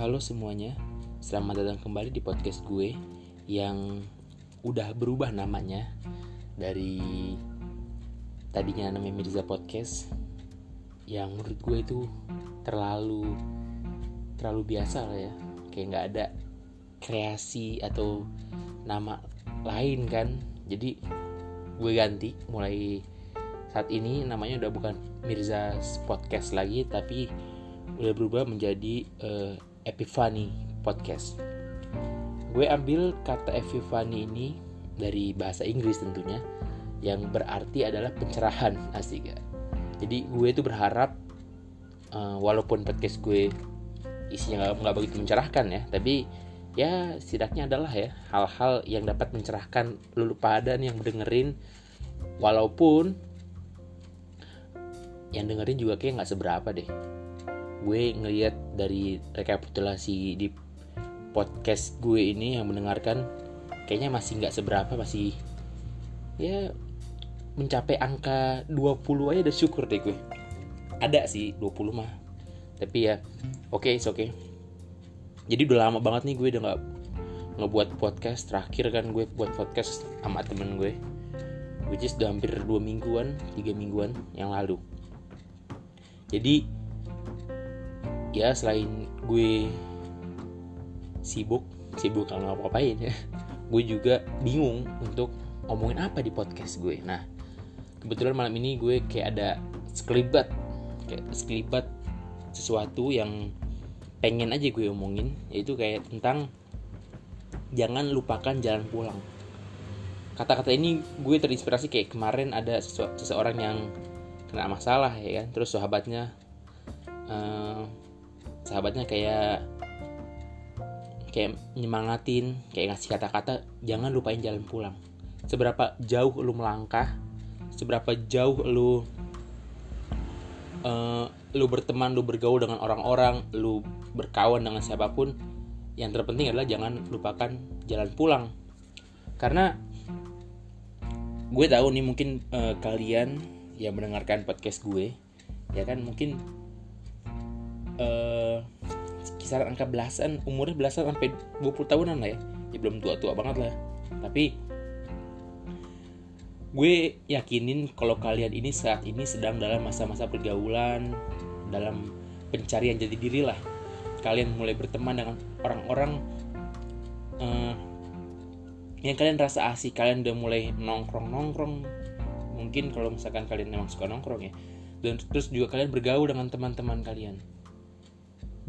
Halo semuanya, selamat datang kembali di podcast gue yang udah berubah namanya dari tadinya namanya Mirza Podcast yang menurut gue itu terlalu terlalu biasa lah ya. Kayak nggak ada kreasi atau nama lain kan. Jadi gue ganti mulai saat ini namanya udah bukan Mirza Podcast lagi tapi udah berubah menjadi uh, Epiphany Podcast. Gue ambil kata Epiphany ini dari bahasa Inggris tentunya yang berarti adalah pencerahan asik ya. Jadi gue itu berharap uh, walaupun podcast gue isinya nggak begitu mencerahkan ya, tapi ya setidaknya adalah ya hal-hal yang dapat mencerahkan lulu pada nih yang mendengerin walaupun yang dengerin juga kayak nggak seberapa deh gue ngeliat dari rekapitulasi di podcast gue ini yang mendengarkan kayaknya masih nggak seberapa masih ya mencapai angka 20 aja udah syukur deh gue. Ada sih 20 mah. Tapi ya oke okay, oke okay. jadi udah lama banget nih gue udah nggak ngebuat podcast. Terakhir kan gue buat podcast sama temen gue. Which is udah hampir dua mingguan tiga mingguan yang lalu. Jadi ya selain gue sibuk sibuk kalau ngapa-ngapain ya gue juga bingung untuk ngomongin apa di podcast gue. Nah kebetulan malam ini gue kayak ada sekelibat kayak sekelibat sesuatu yang pengen aja gue omongin yaitu kayak tentang jangan lupakan jalan pulang. Kata-kata ini gue terinspirasi kayak kemarin ada seseorang yang kena masalah ya kan? Terus sahabatnya uh, sahabatnya kayak kayak nyemangatin kayak ngasih kata-kata jangan lupain jalan pulang. Seberapa jauh lu melangkah seberapa jauh lu uh, lu berteman lu bergaul dengan orang-orang lu berkawan dengan siapa pun yang terpenting adalah jangan lupakan jalan pulang. Karena gue tahu nih mungkin uh, kalian yang mendengarkan podcast gue ya kan mungkin uh, kisaran angka belasan umurnya belasan sampai 20 tahunan lah ya. Ya belum tua-tua banget lah. Tapi gue yakinin kalau kalian ini saat ini sedang dalam masa-masa pergaulan dalam pencarian jati diri lah. Kalian mulai berteman dengan orang-orang uh, yang kalian rasa asik. Kalian udah mulai nongkrong nongkrong mungkin kalau misalkan kalian memang suka nongkrong ya. Dan terus juga kalian bergaul dengan teman-teman kalian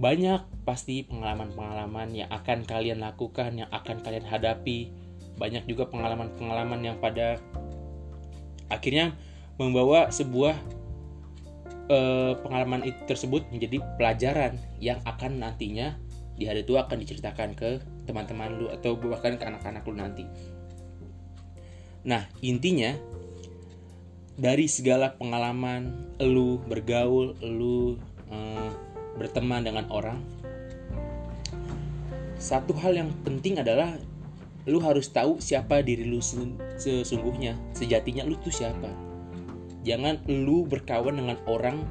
banyak pasti pengalaman-pengalaman yang akan kalian lakukan yang akan kalian hadapi banyak juga pengalaman-pengalaman yang pada akhirnya membawa sebuah eh, pengalaman itu tersebut menjadi pelajaran yang akan nantinya di hari tua akan diceritakan ke teman-teman lu atau bahkan ke anak-anak lu nanti. Nah, intinya dari segala pengalaman lu bergaul, lu uh, berteman dengan orang, satu hal yang penting adalah lu harus tahu siapa diri lu sesungguhnya, sejatinya lu tuh siapa. Jangan lu berkawan dengan orang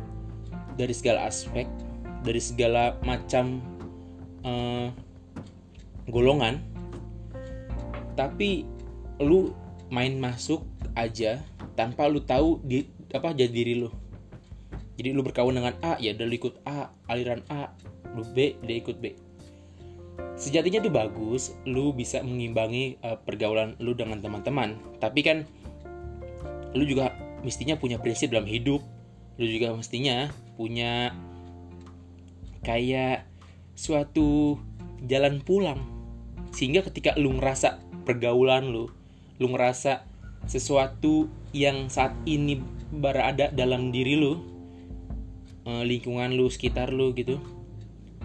dari segala aspek, dari segala macam uh, golongan, tapi lu main masuk aja tanpa lu tahu di apa jadi diri lu jadi lu berkawan dengan A ya udah lu ikut A aliran A lu B dia ikut B. Sejatinya itu bagus lu bisa mengimbangi uh, pergaulan lu dengan teman-teman. Tapi kan lu juga mestinya punya prinsip dalam hidup. Lu juga mestinya punya kayak suatu jalan pulang. Sehingga ketika lu ngerasa pergaulan lu lu ngerasa sesuatu yang saat ini berada dalam diri lu eh, lingkungan lu sekitar lu gitu.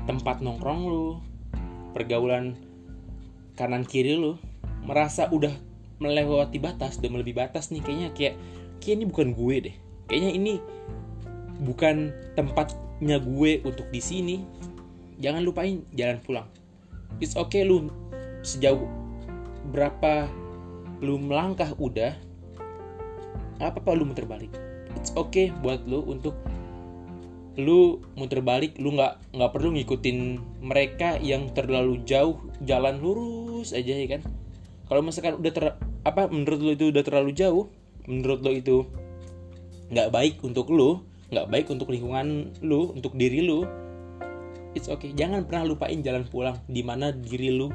Tempat nongkrong lu pergaulan kanan kiri lu merasa udah melewati batas udah melebihi batas nih. Kayaknya kayak kayak ini bukan gue deh. Kayaknya ini bukan tempatnya gue untuk di sini. Jangan lupain jalan pulang. It's okay lu sejauh berapa lu melangkah udah apa apa lu muter balik. It's okay buat lu untuk lu muter balik lu nggak nggak perlu ngikutin mereka yang terlalu jauh jalan lurus aja ya kan? Kalau misalkan udah ter apa menurut lu itu udah terlalu jauh menurut lu itu nggak baik untuk lu nggak baik untuk lingkungan lu untuk diri lu it's okay. Jangan pernah lupain jalan pulang di mana diri lu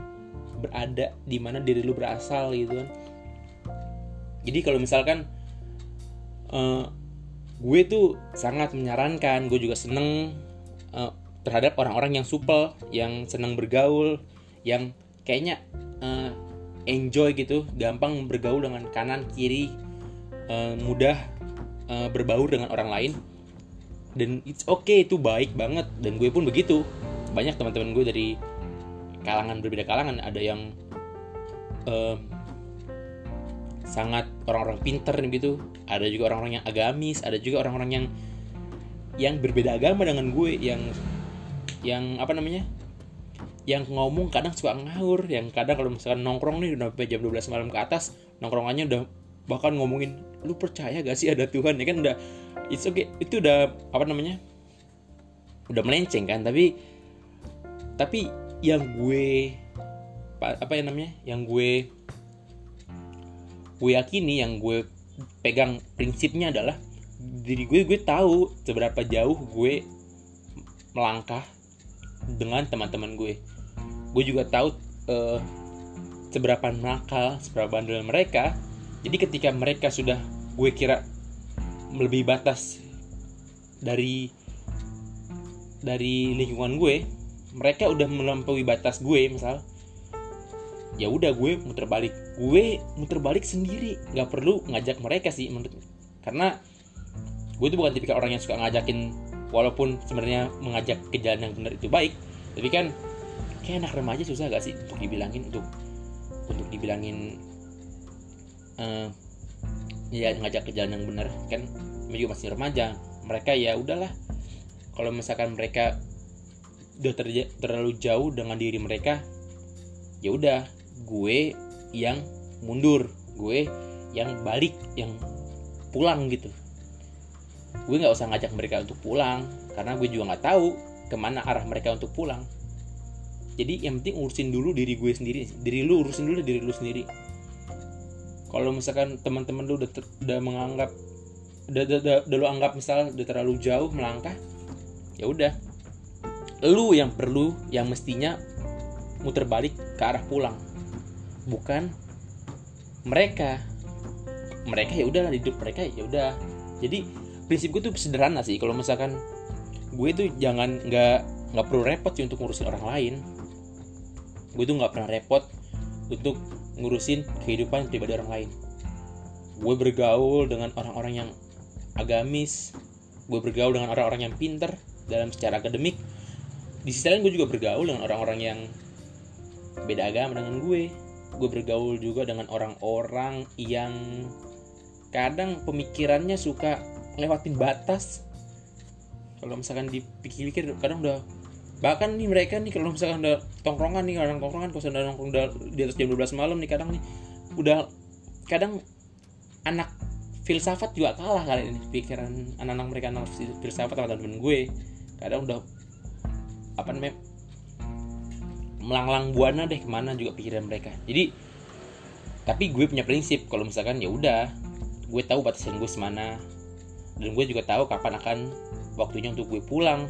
berada di mana diri lu berasal gitu kan. Jadi kalau misalkan uh, gue tuh sangat menyarankan gue juga seneng uh, terhadap orang-orang yang supel yang senang bergaul yang kayaknya uh, enjoy gitu gampang bergaul dengan kanan kiri uh, mudah uh, berbaur dengan orang lain. Dan it's okay itu baik banget dan gue pun begitu. Banyak teman-teman gue dari kalangan berbeda kalangan ada yang uh, sangat orang-orang pinter gitu. Ada juga orang-orang yang agamis ada juga orang-orang yang yang berbeda agama dengan gue yang yang apa namanya? Yang ngomong kadang suka ngawur yang kadang kalau misalkan nongkrong nih udah sampai jam 12 malam ke atas nongkrongannya udah bahkan ngomongin lu percaya gak sih ada Tuhan? Ya kan udah it's okay. Itu udah apa namanya? Udah melenceng kan tapi tapi yang gue apa ya namanya? Yang gue gue yakini yang gue pegang prinsipnya adalah diri gue gue tahu seberapa jauh gue melangkah dengan teman-teman gue. Gue juga tahu uh, seberapa nakal seberapa bandel mereka. Jadi ketika mereka sudah gue kira lebih batas dari dari lingkungan gue mereka udah melampaui batas gue misal ya udah gue muter balik. Gue muter balik sendiri. Nggak perlu ngajak mereka sih menurut karena gue tuh bukan tipikal orang yang suka ngajakin walaupun sebenarnya mengajak ke jalan yang benar itu baik. Tapi kan kayak anak remaja susah gak sih untuk dibilangin untuk untuk dibilangin uh, ya ngajak ke jalan yang benar. Kan juga masih remaja. Mereka ya udahlah. Kalau misalkan mereka udah terlalu jauh dengan diri mereka ya udah gue yang mundur gue yang balik yang pulang gitu. Gue nggak usah ngajak mereka untuk pulang karena gue juga nggak tahu ke mana arah mereka untuk pulang. Jadi yang penting urusin dulu diri gue sendiri diri lu urusin dulu diri lu sendiri. Kalau misalkan teman-teman lu udah, udah menganggap udah, udah, udah, udah lu anggap misal udah terlalu jauh melangkah ya udah. Lu yang perlu yang mestinya muter balik ke arah pulang bukan mereka. Mereka ya udahlah hidup mereka ya udah. Jadi prinsip gue tuh sederhana sih. Kalau misalkan gue tuh jangan nggak nggak perlu repot sih untuk ngurusin orang lain. Gue tuh nggak pernah repot untuk ngurusin kehidupan pribadi orang lain. Gue bergaul dengan orang-orang yang agamis. Gue bergaul dengan orang-orang yang pinter dalam secara akademik. Di sisi lain gue juga bergaul dengan orang-orang yang beda agama dengan gue gue bergaul juga dengan orang-orang yang kadang pemikirannya suka lewatin batas. Kalau misalkan dipikir-pikir kadang udah bahkan nih mereka nih kalau misalkan udah tongkrongan nih orang tongkrongan kalau sudah nongkrong udah di atas jam 12 malam nih kadang nih udah kadang anak filsafat juga kalah kali ini pikiran anak-anak mereka anak filsafat teman-teman gue. Kadang udah apa namanya melanglang buana deh ke mana juga pikiran mereka. Jadi tapi gue punya prinsip kalau misalkan ya udah gue tahu batasan gue semana dan gue juga tahu kapan akan waktunya untuk gue pulang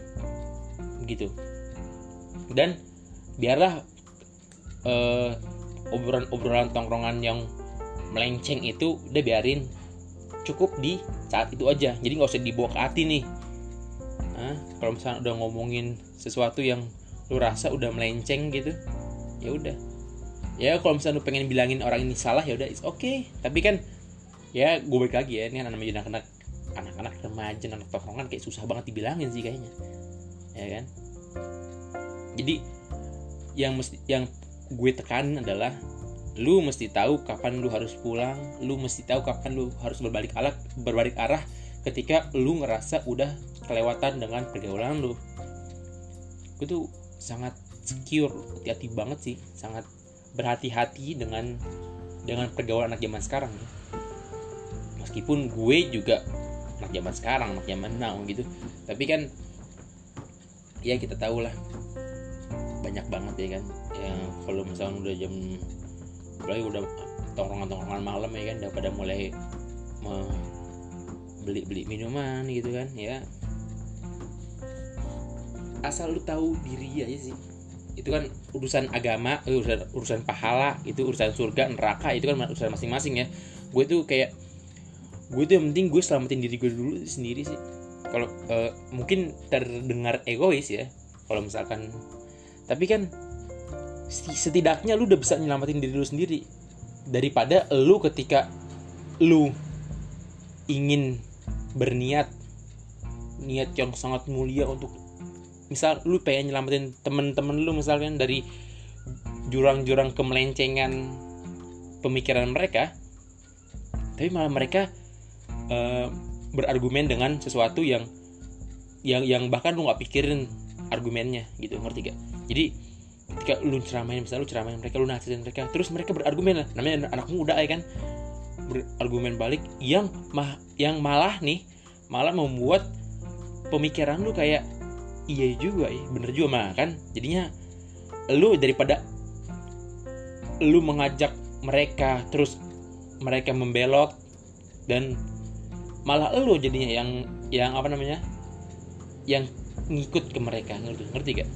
gitu. Dan biarlah uh, obrolan-obrolan tongkrongan yang melenceng itu udah biarin cukup di saat itu aja. Jadi nggak usah dibawa ke hati nih. Nah, kalau misalnya udah ngomongin sesuatu yang lu rasa udah melenceng gitu ya udah. Ya kalau misalnya lu pengen bilangin orang ini salah ya udah it's okay. Tapi kan ya gue balik lagi ya ini namanya anak-anak anak-anak remaja anak tongkrongan kayak susah banget dibilangin sih kayaknya. Ya kan? Jadi yang mesti yang gue tekan adalah lu mesti tahu kapan lu harus pulang lu mesti tahu kapan lu harus berbalik arah berbalik arah ketika lu ngerasa udah kelewatan dengan pergaulan lu. Gue tuh sangat secure hati-hati banget sih sangat berhati-hati dengan dengan pergaulan anak zaman sekarang ya. meskipun gue juga anak zaman sekarang anak zaman now gitu. Tapi kan ya kita tahu lah banyak banget ya kan. Ya kalau misalnya udah jam apalagi udah tongkrongan-tongkrongan malam ya kan udah pada mulai beli-beli minuman gitu kan ya asal lu tahu diri aja sih. Itu kan urusan agama eh, urusan urusan pahala itu urusan surga neraka itu kan urusan masing-masing ya. Gue tuh kayak gue tuh yang penting gue selamatin diri gue dulu sendiri sih. Kalau uh, mungkin terdengar egois ya kalau misalkan. Tapi kan setidaknya lu udah bisa nyelamatin diri lu sendiri. Daripada lu ketika lu ingin berniat niat yang sangat mulia untuk misal lu pengen nyelamatin temen-temen lu misalkan dari jurang-jurang kemelencengan pemikiran mereka tapi malah mereka uh, berargumen dengan sesuatu yang yang yang bahkan lu nggak pikirin argumennya gitu. Ngerti gak jadi ketika lu ceramain misalnya lu ceramain mereka lu nasihatin mereka terus mereka berargumen lah. Namanya anak muda ya kan? Berargumen balik yang mah yang malah nih malah membuat pemikiran lu kayak iya juga ya bener juga mah kan? Jadinya lu daripada lu mengajak mereka terus mereka membelot dan malah lu jadinya yang yang apa namanya yang ngikut ke mereka. Ngerti ngerti gak?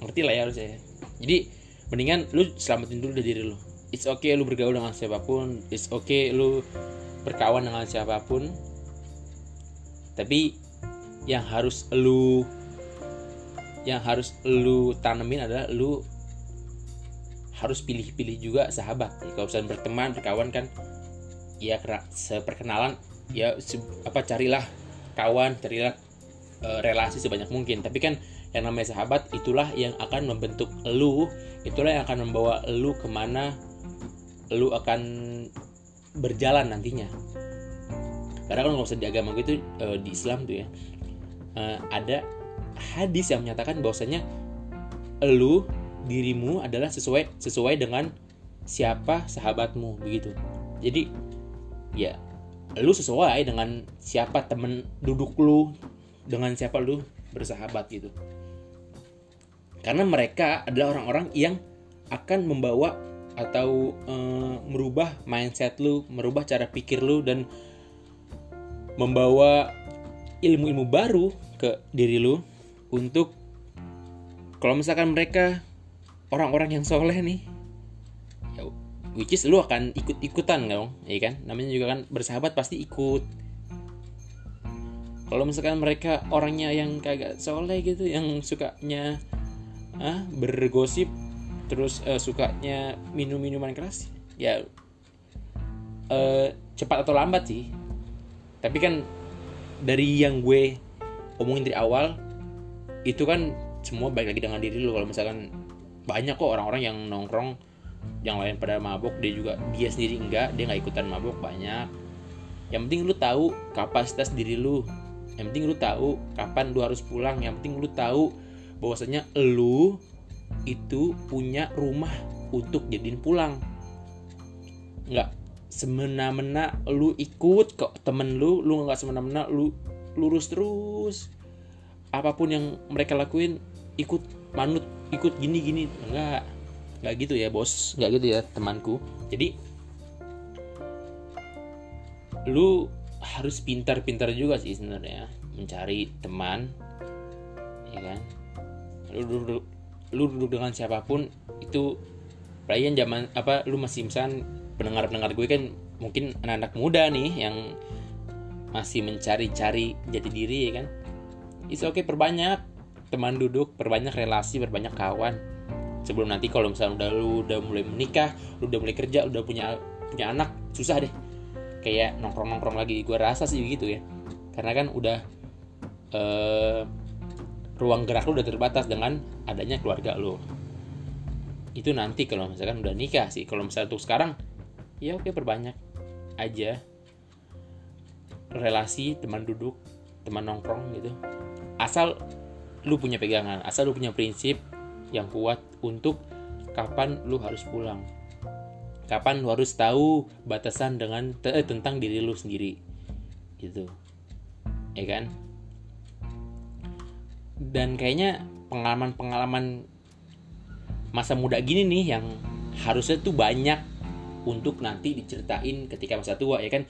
Ngerti lah ya harus saya jadi mendingan lu selamatin dulu dari diri lu. It's okay lu bergaul dengan siapa pun it's okay lu berkawan dengan siapa pun. Tapi yang harus lu yang harus lu tanemin adalah lu harus pilih-pilih juga sahabat. Ya, kalau misalnya berteman berkawan kan ya seperkenalan ya apa carilah kawan carilah e, relasi sebanyak mungkin. Tapi kan yang namanya sahabat itulah yang akan membentuk lu itulah yang akan membawa lu ke mana lu akan berjalan nantinya. Karena kan kalau di agama gue itu e, di Islam tuh ya e, ada hadis yang menyatakan bahwasanya lu dirimu adalah sesuai sesuai dengan siapa sahabatmu begitu. Jadi ya lu sesuai dengan siapa temen duduk lu dengan siapa lu bersahabat gitu. Karena mereka adalah orang-orang yang akan membawa atau e, merubah mindset lu, merubah cara pikir lu dan membawa ilmu-ilmu baru ke diri lu untuk kalau misalkan mereka orang-orang yang soleh nih ya which is lu akan ikut-ikutan dong ya kan? Namanya juga kan bersahabat pasti ikut. Kalau misalkan mereka orangnya yang kagak soleh gitu yang sukanya ah bergosip terus uh, sukanya minum minuman keras ya uh, cepat atau lambat sih. Tapi kan dari yang gue omongin dari awal itu kan semua baik lagi dengan diri lu. Kalau misalkan banyak kok orang-orang yang nongkrong yang lain pada mabok dia juga dia sendiri enggak dia nggak ikutan mabok banyak. Yang penting lu tahu kapasitas diri lu. Yang penting lu tahu kapan lu harus pulang. Yang penting lu tahu bahwasanya lu itu punya rumah untuk jadiin pulang. Nggak semena-mena lu ikut kok temen lu lu nggak semena-mena lu lurus terus apa pun yang mereka lakuin ikut manut ikut gini gini enggak enggak gitu ya bos. Enggak gitu ya temanku. Jadi lu harus pintar-pintar juga sih sebenarnya. Mencari teman ya kan? Lu duduk lu duduk dengan siapa pun itu perayaan zaman apa lu masih misal pendengar-pendengar gue kan mungkin anak-anak muda nih yang masih mencari-cari jati diri ya kan it's okay perbanyak. Teman duduk perbanyak relasi perbanyak kawan. Sebelum nanti kalau misalnya udah lu udah mulai menikah lu udah mulai kerja udah punya punya anak susah deh. Kayak nongkrong nongkrong lagi. Gue rasa sih gitu ya. Karena kan udah uh, ruang gerak lu udah terbatas dengan adanya keluarga lu. Itu nanti kalau misalkan udah nikah sih. Kalau misalnya untuk sekarang ya oke perbanyak aja. Relasi teman duduk teman nongkrong gitu. Asal lu punya pegangan asal lu punya prinsip yang kuat untuk kapan lu harus pulang. Kapan lu harus tahu batasan dengan eh, tentang diri lu sendiri. Gitu. Ya kan? Dan kayaknya pengalaman-pengalaman masa muda gini nih yang harusnya tuh banyak untuk nanti diceritain ketika masa tua ya kan?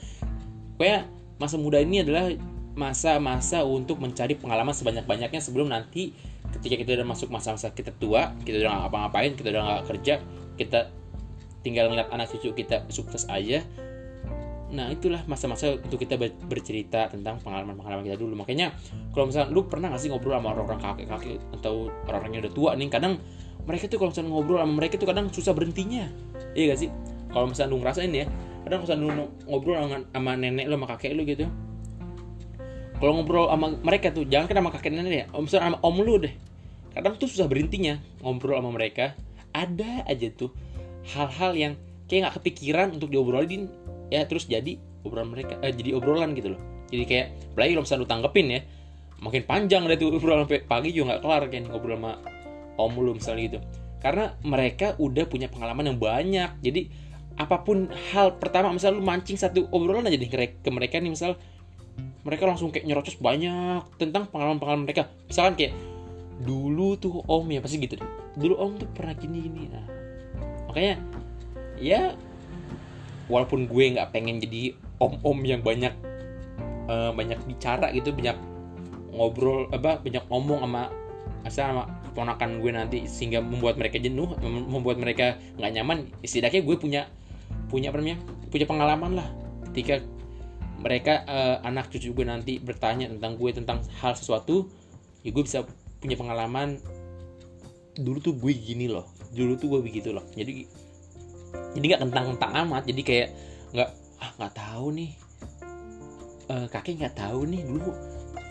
Kayak masa muda ini adalah masa-masa untuk mencari pengalaman sebanyak-banyaknya sebelum nanti ketika kita udah masuk masa-masa kita tua kita udah nggak apa-ngapain kita udah nggak kerja kita tinggal ngeliat anak cucu kita sukses aja. Nah itulah masa-masa untuk kita bercerita tentang pengalaman-pengalaman kita dulu. Makanya kalau misalnya lu pernah gak sih ngobrol sama orang-orang kakek-kakek atau orang-orang yang udah tua? Nih kadang mereka tuh kalau misalnya ngobrol sama mereka tuh kadang susah berhentinya. Iya gak sih? Kalau misalnya lu ngerasain ya kadang kalau misalnya lu ngobrol sama, sama nenek lu sama kakek lu gitu kalau ngobrol sama mereka tuh jangan kan sama kakek nenek ya. Om misalnya sama om lu deh. Kadang tuh susah berhentinya ngobrol sama mereka. Ada aja tuh hal-hal yang kayak nggak kepikiran untuk diobrolin. Ya terus jadi obrolan mereka eh, jadi obrolan gitu loh. Jadi kayak apalagi kalau misalnya lu tanggepin ya makin panjang deh tuh obrolan sampai pagi juga nggak kelar kayak ngobrol sama om lu misalnya gitu. Karena mereka udah punya pengalaman yang banyak. Jadi apa pun hal pertama misalnya lu mancing satu obrolan aja deh ke mereka nih misal mereka langsung kayak nyerocos banyak tentang pengalaman-pengalaman mereka. Misalkan kayak dulu tuh om ya pasti gitu deh. Dulu om tuh pernah gini gini. Nah makanya ya walaupun gue nggak pengen jadi om-om yang banyak uh, banyak bicara gitu banyak ngobrol apa banyak ngomong sama asal sama keponakan gue nanti sehingga membuat mereka jenuh membuat mereka nggak nyaman setidaknya gue punya punya apa namanya punya pengalaman lah. Ketika mereka uh, anak cucu gue nanti bertanya tentang gue tentang hal sesuatu ya gue bisa punya pengalaman dulu tuh gue gini loh dulu tuh gue begitu loh. Jadi jadi nggak kentang-kentang amat jadi kayak nggak ah nggak tahu nih. Uh, kakek nggak tahu nih dulu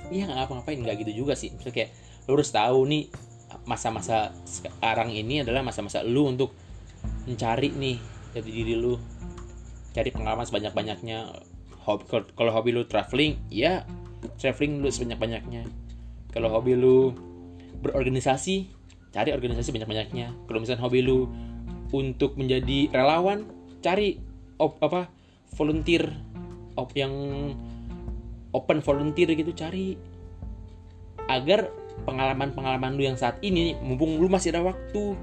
iya nggak apa-ngapain nggak gitu juga sih. Misalnya kayak lu harus tahu nih masa-masa sekarang ini adalah masa-masa lu untuk mencari nih dari diri lu cari pengalaman sebanyak-banyaknya hobi kalau hobi lu traveling ya traveling lu sebanyak-banyaknya. Kalau hobi lu berorganisasi cari organisasi banyak-banyaknya. Kalau misalnya hobi lu untuk menjadi relawan cari op, apa volunteer op yang open volunteer gitu cari. Agar pengalaman-pengalaman lu yang saat ini mumpung lu masih ada waktu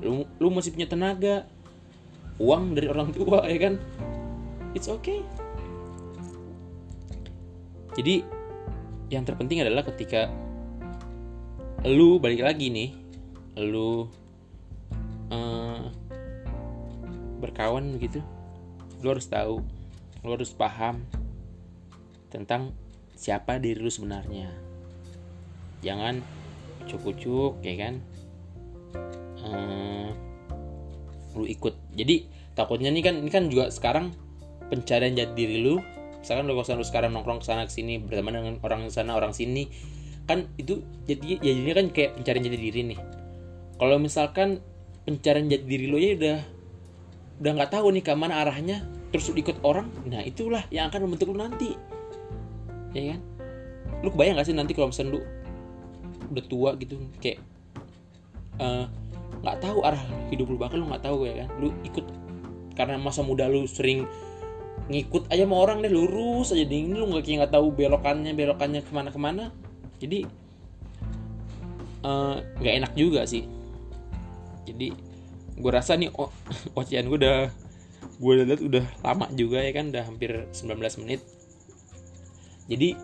lu, lu masih punya tenaga uang dari orang tua ya kan? It's okay jadi yang terpenting adalah ketika lu balik lagi nih lu uh, berkawan begitu lu harus tahu lu harus paham tentang siapa diri lu sebenarnya. Jangan cukup-cukup ya kan? Uh, lu ikut. Jadi takutnya nih kan ini kan juga sekarang pencarian jati diri lu misalkan lu kalau lu sekarang nongkrong ke sana ke sini bersama dengan orang sana orang sini kan itu jadi jadinya kan kayak pencarian jati diri nih. Kalau misalkan pencarian jati diri lo ya udah udah nggak tahu nih ke mana arahnya terus lu ikut orang nah itulah yang akan membentuk lu nanti. Ya kan? Lu kebayang gak sih nanti kalau misalnya lu udah tua gitu kayak eh, nggak uh, tahu arah hidup lu bakal lu nggak tahu ya kan? Lu ikut karena masa muda lu sering ngikut aja sama orang deh lurus aja ding lu nggak kayak nggak tahu belokannya belokannya ke mana ke mana jadi eh, nggak uh, enak juga sih. Jadi gue rasa nih ocehan gue udah gue lihat udah lama juga ya kan udah hampir 19 menit. Jadi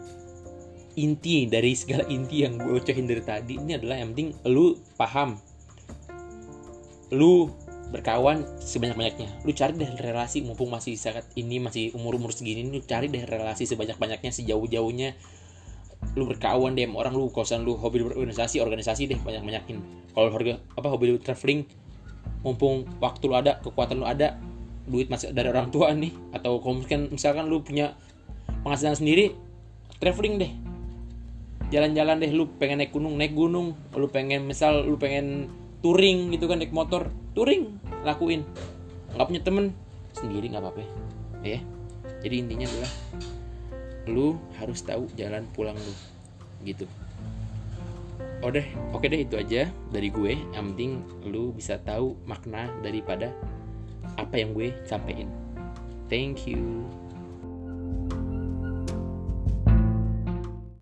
inti dari segala inti yang gue ucapin dari tadi ini adalah yang penting lu paham. Lu berkawan sebanyak-banyaknya. Lu cari deh relasi mumpung masih saat ini masih umur-umur segini lu cari deh relasi sebanyak-banyaknya sejauh-jauhnya. Lu berkawan deh orang lu kosan lu hobi berorganisasi organisasi deh banyak-banyakin. Kalau harga apa hobi traveling mumpung waktu lu ada kekuatan lu ada duit masih dari orang tua nih atau kalau misalkan misalkan lu punya penghasilan sendiri traveling deh. Jalan-jalan deh lu pengen naik gunung naik gunung. Lu pengen misal lu pengen touring gitu kan naik motor. Touring lakuin. Nggak punya temen. Sendiri nggak apa-apa. Ya. Jadi intinya adalah lu harus tahu jalan pulang lu. Gitu. Oh deh oke deh itu aja dari gue. Yang penting lu bisa tahu makna daripada apa yang gue sampaikan. Thank you